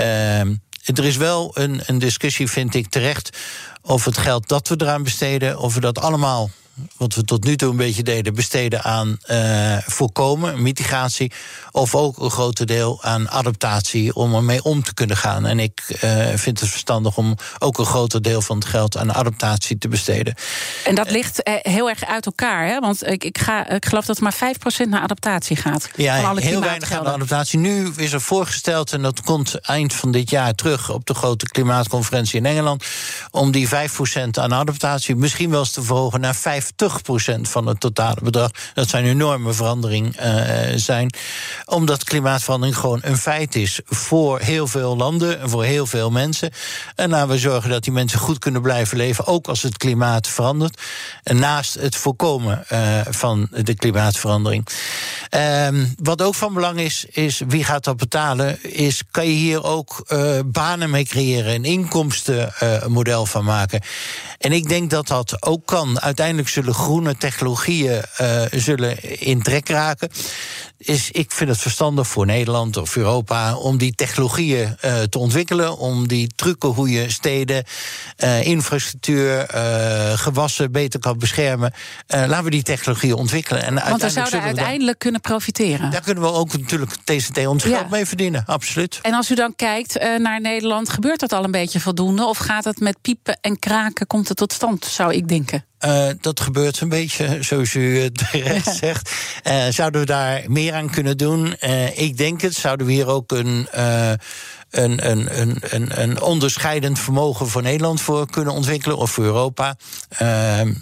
B: Uh, er is wel een, een discussie, vind ik terecht, of het geld dat we eraan besteden, of we dat allemaal wat we tot nu toe een beetje deden, besteden aan uh, voorkomen, mitigatie. Of ook een groot deel aan adaptatie om ermee om te kunnen gaan. En ik uh, vind het verstandig om ook een groter deel van het geld aan adaptatie te besteden.
A: En dat ligt uh, heel erg uit elkaar, hè? Want ik, ik, ga, ik geloof dat maar 5% naar adaptatie gaat.
B: Ja, van alle heel weinig aan adaptatie. Nu is er voorgesteld, en dat komt eind van dit jaar terug op de grote klimaatconferentie in Engeland, om die 5% aan adaptatie misschien wel eens te verhogen naar 5 50% van het totale bedrag. Dat een enorme verandering uh, zijn. Omdat klimaatverandering gewoon een feit is voor heel veel landen en voor heel veel mensen. En laten we zorgen dat die mensen goed kunnen blijven leven, ook als het klimaat verandert. En naast het voorkomen uh, van de klimaatverandering. Uh, wat ook van belang is, is wie gaat dat betalen? Is kan je hier ook uh, banen mee creëren, een inkomstenmodel van maken? En ik denk dat dat ook kan. Uiteindelijk zullen groene technologieën uh, zullen in trek raken. Is, ik vind het verstandig voor Nederland of Europa om die technologieën uh, te ontwikkelen. Om die trucken hoe je steden, uh, infrastructuur, gewassen beter kan beschermen. laten we die technologieën ontwikkelen. En
A: Want we zouden uiteindelijk dan, kunnen profiteren.
B: Daar kunnen we ook natuurlijk TCT ons geld mee verdienen, absoluut.
A: En als u dan kijkt naar Nederland, gebeurt dat al een beetje voldoende? Of gaat het met piepen en kraken, komt het tot stand, zou ik denken?
B: Uh, dat gebeurt een beetje, (laughs) zoals u (laughs) terecht zegt. Uh, zouden we daar meer aan kunnen doen? Uh, ik denk het. Zouden we hier ook een. Een, een, een, een, onderscheidend vermogen voor Nederland voor kunnen ontwikkelen, of voor Europa.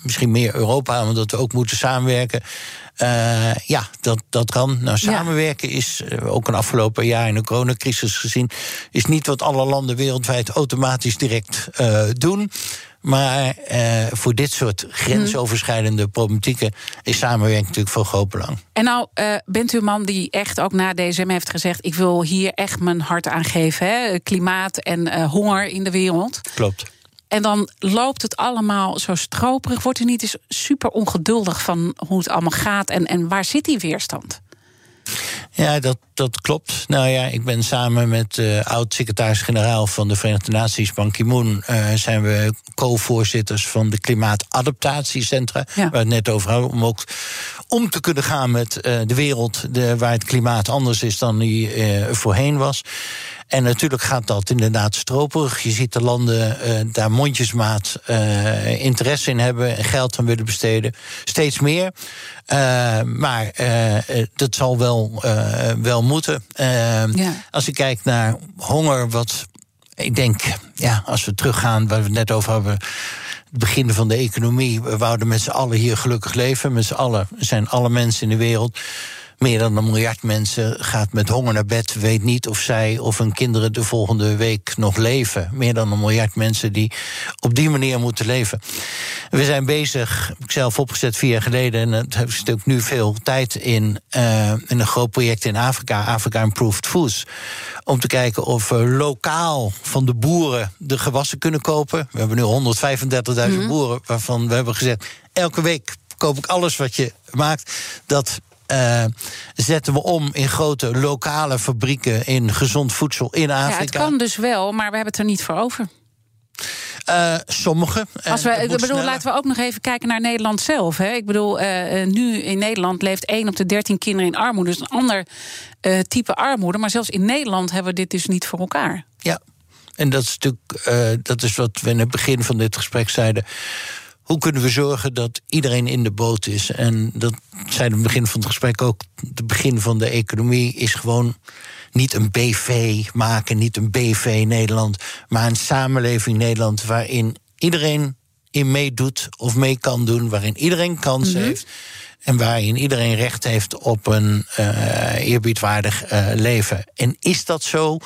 B: misschien meer Europa, omdat we ook moeten samenwerken. Uh, ja, dat, dat kan. Nou, samenwerken ja. is ook een afgelopen jaar in de coronacrisis gezien, is niet wat alle landen wereldwijd automatisch direct uh, doen. Maar uh, voor dit soort grensoverschrijdende problematieken is samenwerking natuurlijk van groot belang.
A: En nou uh, bent u een man die echt ook na DSM heeft gezegd: ik wil hier echt mijn hart aan geven. Hè? Klimaat en uh, honger in de wereld.
B: Klopt.
A: En dan loopt het allemaal zo stroperig. Wordt u niet eens super ongeduldig van hoe het allemaal gaat en, en waar zit die weerstand?
B: Ja, dat, dat klopt. Nou ja, ik ben samen met uh, oud-secretaris-generaal van de Verenigde Naties, Ban Ki-moon, uh, zijn we co-voorzitters van de Klimaatadaptatiecentra. Ja. Waar we het net over hadden, om ook om te kunnen gaan met uh, de wereld de, waar het klimaat anders is dan die voorheen was. En natuurlijk gaat dat inderdaad stroperig. Je ziet de landen uh, daar mondjesmaat uh, interesse in hebben en geld aan willen besteden. Steeds meer. Uh, maar dat zal wel, wel moeten. Ja. Als je kijkt naar honger, wat ik denk, ja, als we teruggaan waar we het net over hebben het begin van de economie. We wouden met z'n allen hier gelukkig leven. Met z'n allen zijn alle mensen in de wereld. Meer dan een miljard mensen gaat met honger naar bed, weet niet of zij of hun kinderen de volgende week nog leven. Meer dan een miljard mensen die op die manier moeten leven. We zijn bezig, heb ik zelf opgezet vier jaar geleden, en het heeft ook nu veel tijd in, uh, in een groot project in Afrika, Afrika Improved Foods. Om te kijken of we lokaal van de boeren de gewassen kunnen kopen. We hebben nu 135.000 mm boeren waarvan we hebben gezegd: elke week koop ik alles wat je maakt. Dat uh, zetten we om in grote lokale fabrieken in gezond voedsel in Afrika. Ja,
A: het kan dus wel, maar we hebben het er niet voor over.
B: Uh, sommige.
A: Als we, ik bedoel, sneller. laten we ook nog even kijken naar Nederland zelf. Hè. Ik bedoel, uh, nu in Nederland leeft 1 op de 13 kinderen in armoede. Dus een ander uh, type armoede. Maar zelfs in Nederland hebben we dit dus niet voor elkaar.
B: Ja, en dat is natuurlijk dat is wat we in het begin van dit gesprek zeiden hoe kunnen we zorgen dat iedereen in de boot is? En dat zei in het begin van het gesprek ook. Het begin van de economie is gewoon niet een BV maken, niet een BV Nederland, maar een samenleving Nederland waarin iedereen in meedoet of mee kan doen, waarin iedereen kans mm -hmm. heeft. En waarin iedereen recht heeft op een uh, eerbiedwaardig uh, leven. En is dat zo?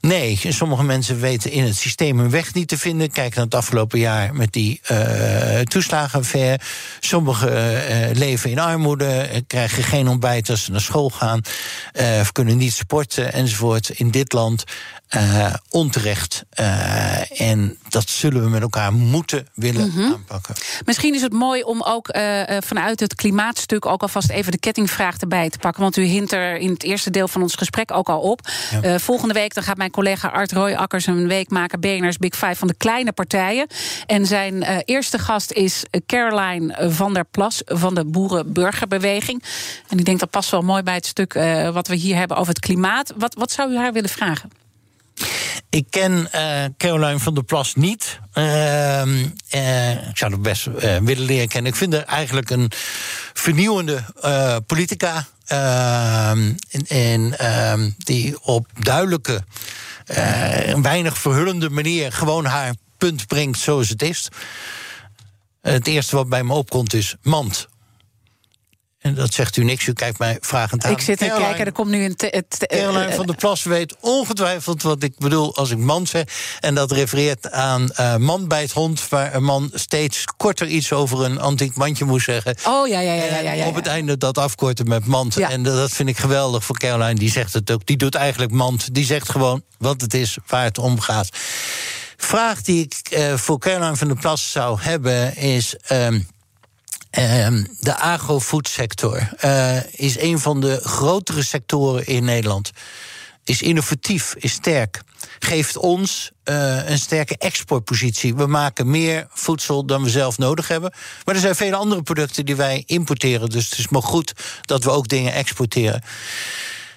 B: Nee, sommige mensen weten in het systeem hun weg niet te vinden. Kijk naar het afgelopen jaar met die uh, toeslagenaffaire. Sommigen uh, leven in armoede, krijgen geen ontbijt als ze naar school gaan, uh, kunnen niet sporten enzovoort. In dit land uh, onterecht. Uh, en dat zullen we met elkaar moeten willen mm -hmm. aanpakken.
A: Misschien is het mooi om ook uh, vanuit het klimaatstuk ook alvast even de kettingvraag erbij te pakken. Want u hint er in het eerste deel van ons gesprek ook al op. Ja. volgende week dan gaat mijn collega Art Royakkers een week maken BNR's Big Five van de kleine partijen. En zijn eerste gast is Caroline van der Plas van de Boerenburgerbeweging. En ik denk dat past wel mooi bij het stuk wat we hier hebben over het klimaat. Wat, wat zou u haar willen vragen?
B: Ik ken uh, Caroline van der Plas niet. Uh, uh, ik zou het best willen leren kennen. Ik vind haar eigenlijk een vernieuwende politica. Ehm, en ehm, die op duidelijke, weinig verhullende manier gewoon haar punt brengt zoals het is. Het eerste wat bij me opkomt is mand. En dat zegt u niks, u kijkt mij vragend aan.
A: Ik zit te kijken, er komt nu een...
B: Het, Caroline van der Plas weet ongetwijfeld wat ik bedoel als ik man zeg. En dat refereert aan uh, man bij het hond... waar een man steeds korter iets over een antiek mandje moest zeggen.
A: Oh, ja, ja, ja. ja, ja, ja.
B: op het einde dat afkorten met mand. Ja. En dat vind ik geweldig voor Caroline, die zegt het ook. Die doet eigenlijk mand, die zegt gewoon wat het is, waar het om gaat. Vraag die ik uh, voor Caroline van der Plas zou hebben is... Um, Uh, de agrofoodsector uh, is een van de grotere sectoren in Nederland. Is innovatief, is sterk. Geeft ons uh, een sterke exportpositie. We maken meer voedsel dan we zelf nodig hebben. Maar er zijn vele andere producten die wij importeren. Dus het is maar goed dat we ook dingen exporteren.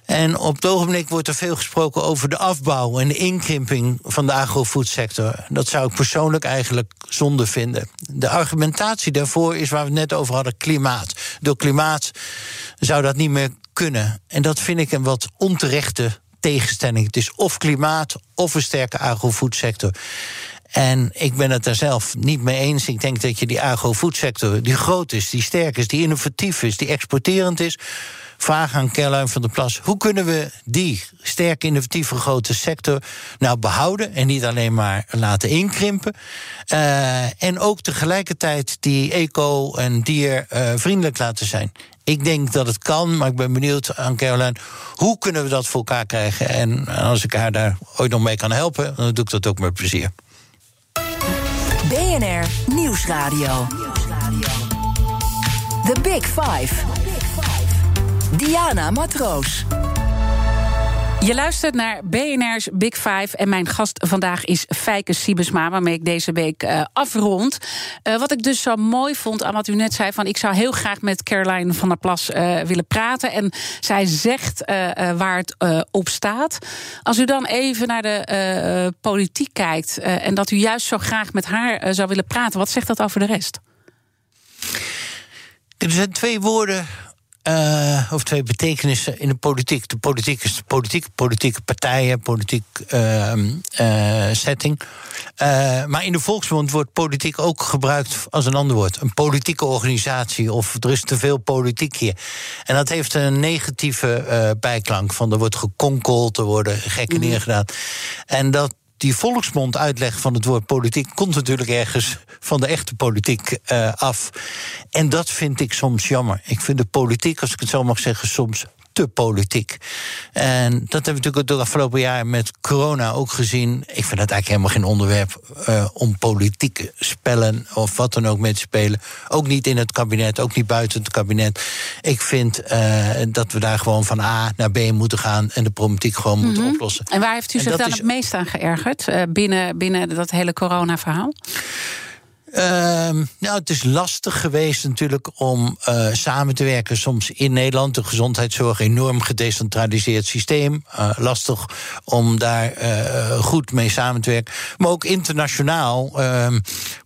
B: En op het ogenblik wordt er veel gesproken over de afbouw en de inkrimping van de agrofoodsector. Dat zou ik persoonlijk eigenlijk zonde vinden. De argumentatie daarvoor is waar we het net over hadden: klimaat. Door klimaat zou dat niet meer kunnen. En dat vind ik een wat onterechte tegenstelling. Het is of klimaat of een sterke agrofoodsector. En ik ben het daar zelf niet mee eens. Ik denk dat je die agrofoodsector, die groot is, die sterk is, die innovatief is, die exporterend is vraag aan Caroline van der Plas: hoe kunnen we die sterk innovatieve grote sector nou behouden en niet alleen maar laten inkrimpen? Uh, en ook tegelijkertijd die eco- en diervriendelijk uh, laten zijn. Ik denk dat het kan, maar ik ben benieuwd aan Caroline. Hoe kunnen we dat voor elkaar krijgen? En als ik haar daar ooit nog mee kan helpen, dan doe ik dat ook met plezier.
C: BNR Nieuwsradio. The Big Five. Diana Matroos.
A: Je luistert naar BNR's Big Five. En mijn gast vandaag is Fijke Siebesma, waarmee ik deze week uh, afrond. Uh, wat ik dus zo mooi vond aan wat u net zei: van ik zou heel graag met Caroline van der Plas uh, willen praten. En zij zegt waar het op staat. Als u dan even naar de politiek kijkt en dat u juist zo graag met haar zou willen praten, wat zegt dat over de rest?
B: Er zijn twee woorden uh, of twee betekenissen in de politiek. De politiek is de politiek, politieke partijen, politiek uh, uh, setting. maar in de volksmond wordt politiek ook gebruikt als een ander woord. Een politieke organisatie of er is te veel politiek hier. En dat heeft een negatieve bijklank van er wordt gekonkeld, er worden gekken mm. neergedaan. En dat die volksmond uitleg van het woord politiek komt natuurlijk ergens van de echte politiek uh, af. En dat vind ik soms jammer. Ik vind de politiek, als ik het zo mag zeggen, soms te politiek. En dat hebben we natuurlijk de afgelopen jaar met corona ook gezien. Ik vind het eigenlijk helemaal geen onderwerp uh, om politieke spellen of wat dan ook mee te spelen. Ook niet in het kabinet, ook niet buiten het kabinet. Ik vind uh, dat we daar gewoon van A naar B moeten gaan en de politiek gewoon mm -hmm. moeten oplossen.
A: En waar heeft u zich dan is... het meest aan geërgerd uh, binnen, binnen dat hele corona-verhaal?
B: Uh, nou, het is lastig geweest natuurlijk om uh, samen te werken. Soms in Nederland, de gezondheidszorg, enorm gedecentraliseerd systeem. Uh, lastig om daar uh, goed mee samen te werken. Maar ook internationaal. Ehm,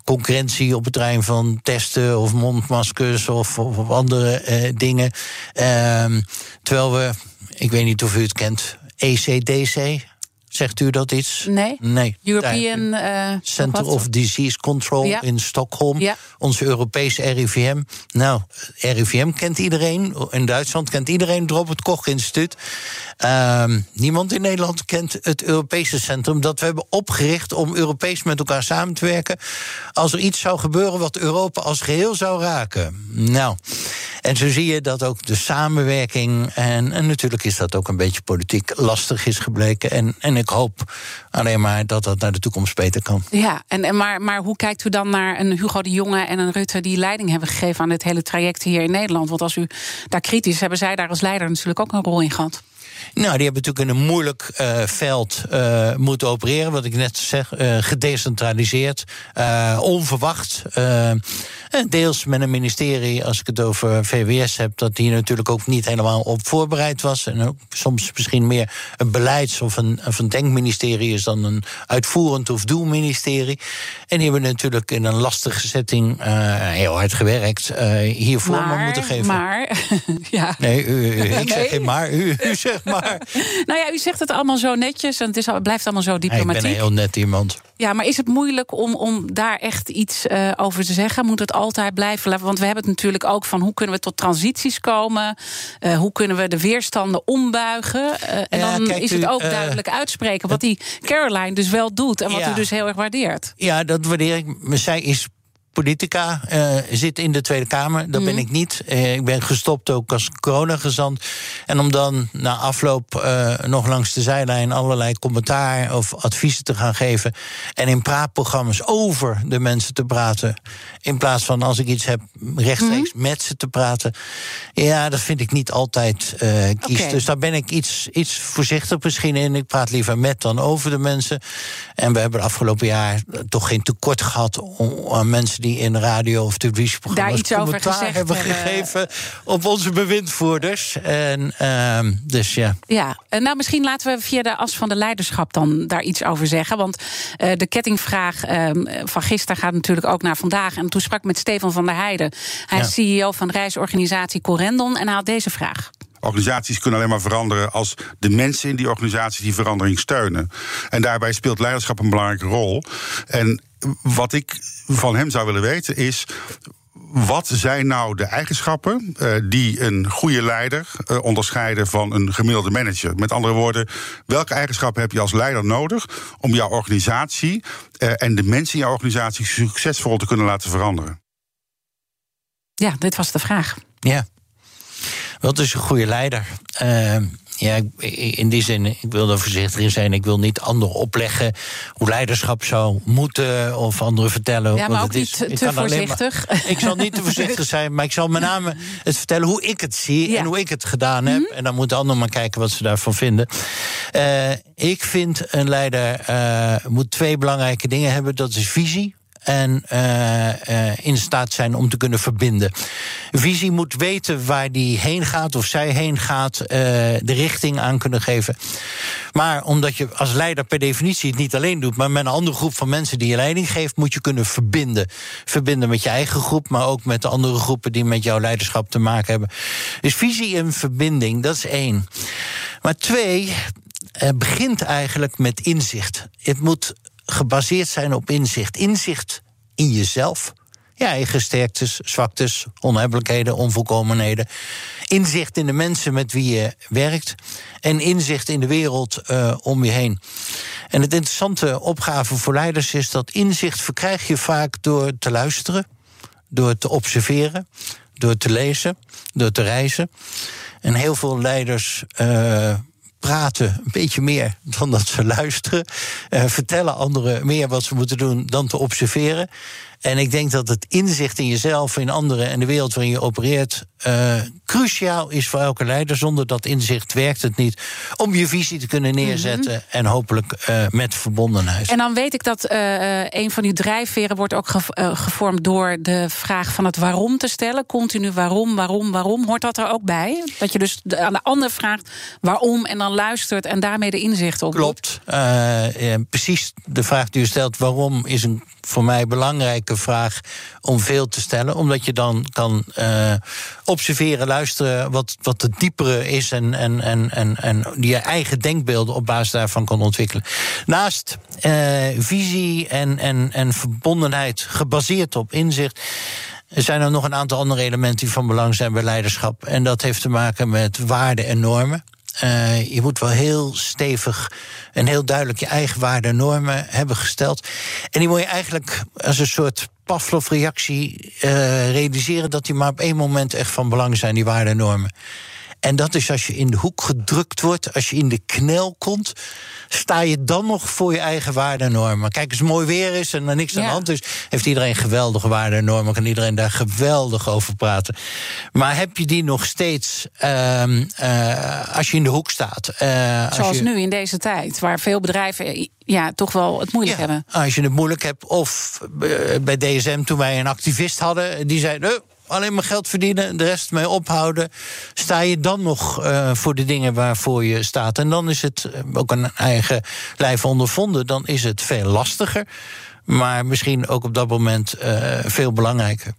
B: concurrentie op het terrein van testen of mondmaskers of andere dingen. Ehm, terwijl we, ik weet niet of u het kent, ECDC. Zegt u dat iets?
A: Nee.
B: nee.
A: European uh,
B: Center of Disease Control ja. in Stockholm. Ja. Onze Europese RIVM. Nou, RIVM kent iedereen. In Duitsland kent iedereen het Robert Koch Instituut. Uh, niemand in Nederland kent het Europese centrum dat we hebben opgericht om Europees met elkaar samen te werken. Als er iets zou gebeuren wat Europa als geheel zou raken. Nou, en zo zie je dat ook de samenwerking. En, en natuurlijk is dat ook een beetje politiek lastig is gebleken. En, en ik ik hoop alleen maar dat dat naar de toekomst beter kan.
A: Ja, en, en maar, maar hoe kijkt u dan naar een Hugo de Jonge en een Rutte die leiding hebben gegeven aan het hele traject hier in Nederland? Want als u daar kritisch hebben zij daar als leider natuurlijk ook een rol in gehad.
B: Nou, die hebben natuurlijk in een moeilijk uh, veld uh, moeten opereren. Wat ik net zeg, uh, gedecentraliseerd, onverwacht. deels met een ministerie, als ik het over VWS heb, dat die natuurlijk ook niet helemaal op voorbereid was. En ook soms misschien meer een beleids- of een, of een denkministerie is dan een uitvoerend of doelministerie. En die hebben natuurlijk in een lastige setting heel hard gewerkt. hier vorm moeten geven.
A: Maar, (laughs) ja.
B: Nee, u, ik nee. zeg geen maar. U, u zegt (laughs) maar.
A: Nou ja, u zegt het allemaal zo netjes en het, is, het blijft allemaal zo diplomatiek.
B: ik ben een heel net iemand.
A: Ja, maar is het moeilijk om, om daar echt iets uh, over te zeggen? Moet het altijd blijven? Want we hebben het natuurlijk ook van hoe kunnen we tot transities komen? Uh, hoe kunnen we de weerstanden ombuigen? Uh, en ja, dan is het ook duidelijk uitspreken wat die Caroline dus wel doet en wat ja, u dus heel erg waardeert.
B: Ja, dat waardeer ik. Zij is politica, uh, zit in de Tweede Kamer. Dat mm. ben ik niet. Uh, ik ben gestopt ook als coronagezant. En om dan na afloop uh, nog langs de zijlijn allerlei commentaar of adviezen te gaan geven. En in praatprogramma's over de mensen te praten. In plaats van als ik iets heb rechtstreeks mm. met ze te praten. Ja, dat vind ik niet altijd kies. Okay. Dus daar ben ik iets, iets voorzichtig misschien in. Ik praat liever met dan over de mensen. En we hebben afgelopen jaar toch geen tekort gehad aan mensen die die in radio of televisieprogramma's
A: Daar iets over gezegd
B: hebben gegeven op onze bewindvoerders. En, uh, dus ja.
A: Ja, nou misschien laten we via de as van de leiderschap dan daar iets over zeggen. Want uh, de kettingvraag uh, van gisteren gaat natuurlijk ook naar vandaag. En toen sprak ik met Stefan van der Heijden. Hij ja. is CEO van reisorganisatie Corendon en hij had deze vraag.
D: Organisaties kunnen alleen maar veranderen als de mensen in die organisatie die verandering steunen. En daarbij speelt leiderschap een belangrijke rol. En wat ik van hem zou willen weten is wat zijn nou de eigenschappen uh, die een goede leider uh, onderscheiden van een gemiddelde manager? Met andere woorden, welke eigenschappen heb je als leider nodig om jouw organisatie uh, en de mensen in jouw organisatie succesvol te kunnen laten veranderen?
A: Ja, dit was de vraag.
B: Ja. Wat is een goede leider? Ja, in die zin, ik wil er voorzichtig in zijn. Ik wil niet anderen opleggen hoe leiderschap zou moeten of anderen vertellen.
A: Ja, maar ook niet te, te voorzichtig.
B: Maar, ik zal niet te voorzichtig (laughs) zijn, maar ik zal met name het vertellen hoe ik het zie ja. en hoe ik het gedaan heb. Mm -hmm. En dan moeten anderen maar kijken wat ze daarvan vinden. Uh, ik vind een leider uh, moet twee belangrijke dingen hebben. Dat is visie en uh, uh, in staat zijn om te kunnen verbinden. Visie moet weten waar die heen gaat of zij heen gaat, uh, de richting aan kunnen geven. Maar omdat je als leider per definitie het niet alleen doet, maar met een andere groep van mensen die je leiding geeft, moet je kunnen verbinden. Verbinden met je eigen groep, maar ook met de andere groepen die met jouw leiderschap te maken hebben. Dus visie en verbinding, dat is één. Maar twee, begint eigenlijk met inzicht. Het moet gebaseerd zijn op inzicht. Inzicht in jezelf. Je eigen sterktes, zwaktes, onhebbelijkheden, onvolkomenheden. Inzicht in de mensen met wie je werkt. En inzicht in de wereld uh, om je heen. En het interessante opgave voor leiders is dat inzicht verkrijg je vaak door te luisteren, door te observeren, door te lezen, door te reizen. En heel veel leiders uh, praten een beetje meer dan dat ze luisteren. Uh, vertellen anderen meer wat ze moeten doen dan te observeren. En ik denk dat het inzicht in jezelf, in anderen en de wereld waarin je opereert. Uh, cruciaal is voor elke leider. Zonder dat inzicht werkt het niet. Om je visie te kunnen neerzetten. Mm -hmm. En hopelijk uh, met verbondenheid.
A: En dan weet ik dat uh, een van uw drijfveren wordt ook gevormd door de vraag van het waarom te stellen. Continu waarom, waarom, waarom. Hoort dat er ook bij? Dat je dus aan de ander vraagt waarom en dan luistert en daarmee de inzicht op.
B: Klopt. precies de vraag die u stelt, waarom is een voor mij belangrijke vraag om veel te stellen. Omdat je dan kan uh, observeren, luisteren wat, wat het diepere is en, en, en, en, en je eigen denkbeelden op basis daarvan kan ontwikkelen. Naast uh, visie en, en, en verbondenheid gebaseerd op inzicht. Zijn er nog een aantal andere elementen die van belang zijn bij leiderschap. En dat heeft te maken met waarden en normen. Uh, je moet wel heel stevig en heel duidelijk je eigen waarden en normen hebben gesteld. En die moet je eigenlijk als een soort Pavlov-reactie uh, realiseren dat die maar op één moment echt van belang zijn, die waarden en normen. En dat is als je in de hoek gedrukt wordt, als je in de knel komt, sta je dan nog voor je eigen waardenormen. Kijk, als het mooi weer is en er niks aan de hand is, heeft iedereen geweldige waardenormen, kan iedereen daar geweldig over praten. Maar heb je die nog steeds ehm, eh, als je in de hoek staat? Eh, als
A: Zoals
B: je,
A: nu in deze tijd, waar veel bedrijven eh, ja, toch wel het moeilijk hebben.
B: Als je het moeilijk hebt. Of bij DSM, toen wij een activist hadden, die zei. "Nee, Alleen maar geld verdienen, de rest mee ophouden. Sta je dan nog eh, voor de dingen waarvoor je staat? En dan is het eh, ook een eigen lijf ondervonden. Dan is het veel lastiger. Maar misschien ook op dat moment eh, veel belangrijker.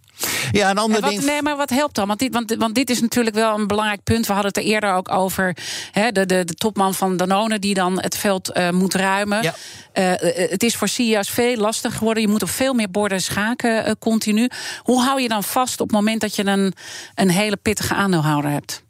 B: Ja, een ander ding.
A: nee, maar wat helpt dan? Want dit, want, want dit is natuurlijk wel een belangrijk punt. We hadden het er eerder ook over. Hè, de, de, de topman van Danone die dan het veld eh, moet ruimen.
B: Ja.
A: Eh, eh, het is voor CEO's veel lastiger geworden. Je moet op veel meer borden schaken continu. Hoe hou je dan vast op het moment dat je een, een hele pittige aandeelhouder hebt?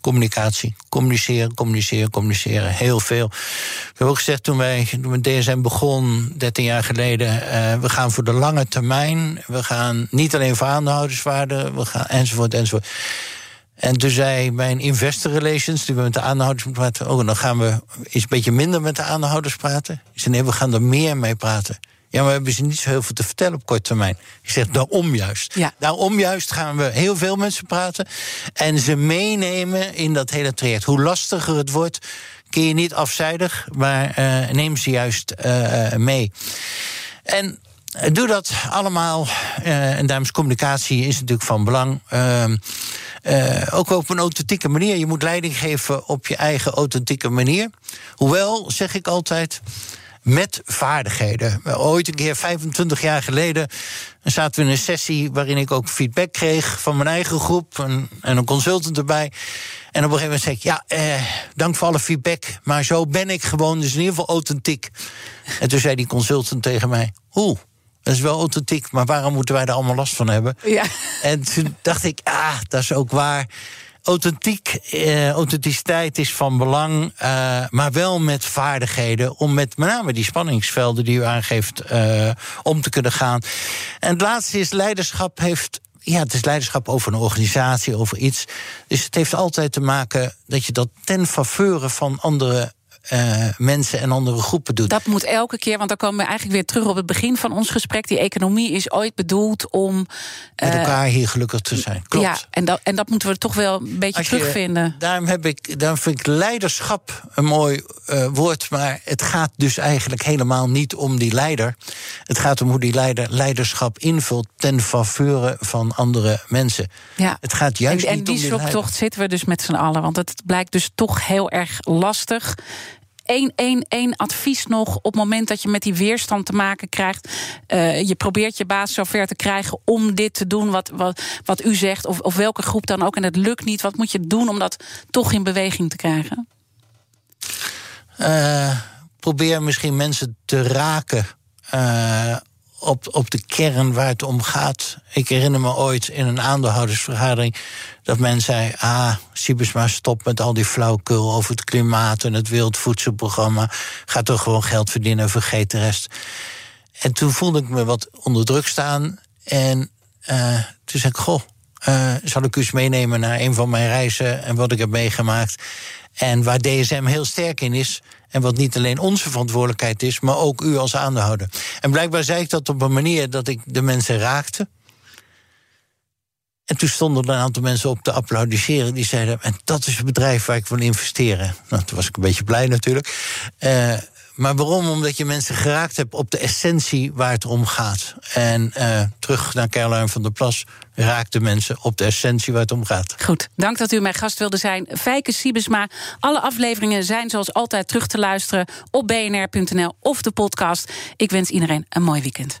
B: Communicatie. Communiceren, communiceren, communiceren. Heel veel. Ik heb ook gezegd toen wij met DSM begon, 13 jaar geleden... eh, we gaan voor de lange termijn. We gaan niet alleen voor aandeelhouderswaarde, we gaan enzovoort, enzovoort. En toen zei mijn investor relations, die we met de aandeelhouders moeten praten... oh, dan gaan we eens een beetje minder met de aandeelhouders praten. Ik zei, nee, we gaan er meer mee praten. Ja, maar we hebben ze niet zo heel veel te vertellen op korte termijn. Ik zeg, daarom juist.
A: Ja.
B: Daarom juist gaan we heel veel met ze praten... en ze meenemen in dat hele traject. Hoe lastiger het wordt, keer je niet afzijdig... maar eh, neem ze juist eh, mee. En eh, doe dat allemaal. eh, en daarom is communicatie is natuurlijk van belang. Ehm, eh, ook op een authentieke manier. Je moet leiding geven op je eigen authentieke manier. Hoewel, zeg ik altijd. Met vaardigheden. Ooit een keer, 25 jaar geleden, zaten we in een sessie waarin ik ook feedback kreeg van mijn eigen groep en, en een consultant erbij. En op een gegeven moment zei ik: Ja, eh, dank voor alle feedback, maar zo ben ik gewoon, dus in ieder geval authentiek. En toen zei die consultant tegen mij: Oeh, dat is wel authentiek, maar waarom moeten wij er allemaal last van hebben?
A: Ja.
B: En toen dacht ik, ah, dat is ook waar. Authentiek, eh, authenticiteit is van belang, eh, maar wel met vaardigheden om met met name die spanningsvelden die u aangeeft eh, om te kunnen gaan. En het laatste is leiderschap heeft. Ja, het is leiderschap over een organisatie, over iets. Dus het heeft altijd te maken dat je dat ten faveur van andere eh, mensen en andere groepen doet.
A: Dat moet elke keer, want dan komen we eigenlijk weer terug op het begin van ons gesprek. Die economie is ooit bedoeld om.
B: met
A: eh,
B: elkaar hier gelukkig te zijn. Klopt.
A: Ja, en dat, en dat moeten we toch wel een beetje
B: je-
A: terugvinden.
B: Daarom, heb ik, daarom vind ik leiderschap een mooi eh, woord. Maar het gaat dus eigenlijk helemaal niet om die leider. Het gaat om hoe die leider leiderschap invult ten faveur van andere mensen.
A: Ja.
B: Het gaat juist
A: en, en
B: niet om
A: die
B: die leider.
A: zoektocht zitten we dus met z'n allen. Want het blijkt dus toch heel erg lastig. Eén, één, één advies nog op het moment dat je met die weerstand te maken krijgt. eh, je probeert je baas zover te krijgen om dit te doen wat, wat, wat u zegt. Of, of welke groep dan ook. En het lukt niet. Wat moet je doen om dat toch in beweging te krijgen?
B: Eh, probeer misschien mensen te raken eh, op, op de kern waar het om gaat. Ik herinner me ooit in een aandeelhoudersvergadering dat men zei: Ah, Siebesma, stop met al die flauwkul over het klimaat en het Wereldvoedselprogramma. Ga toch gewoon geld verdienen en vergeet de rest. En toen voelde ik me wat onder druk staan. En eh, toen zei ik: Goh, eh, zal ik u eens meenemen naar een van mijn reizen en wat ik heb meegemaakt. En waar DSM heel sterk in is. En wat niet alleen onze verantwoordelijkheid is, maar ook u als aandeelhouder. En blijkbaar zei ik dat op een manier dat ik de mensen raakte. En toen stonden er een aantal mensen op te applaudisseren. Die zeiden: En dat is het bedrijf waar ik wil investeren. Nou, toen was ik een beetje blij natuurlijk. Eh, maar waarom? Omdat je mensen geraakt hebt op de essentie waar het om gaat. En eh, terug naar Caroline van der Plas raakte mensen op de essentie waar het om gaat.
A: Goed, dank dat u mijn gast wilde zijn. Fijke Siebesma. Alle afleveringen zijn zoals altijd terug te luisteren op bnr.nl of de podcast. Ik wens iedereen een mooi weekend.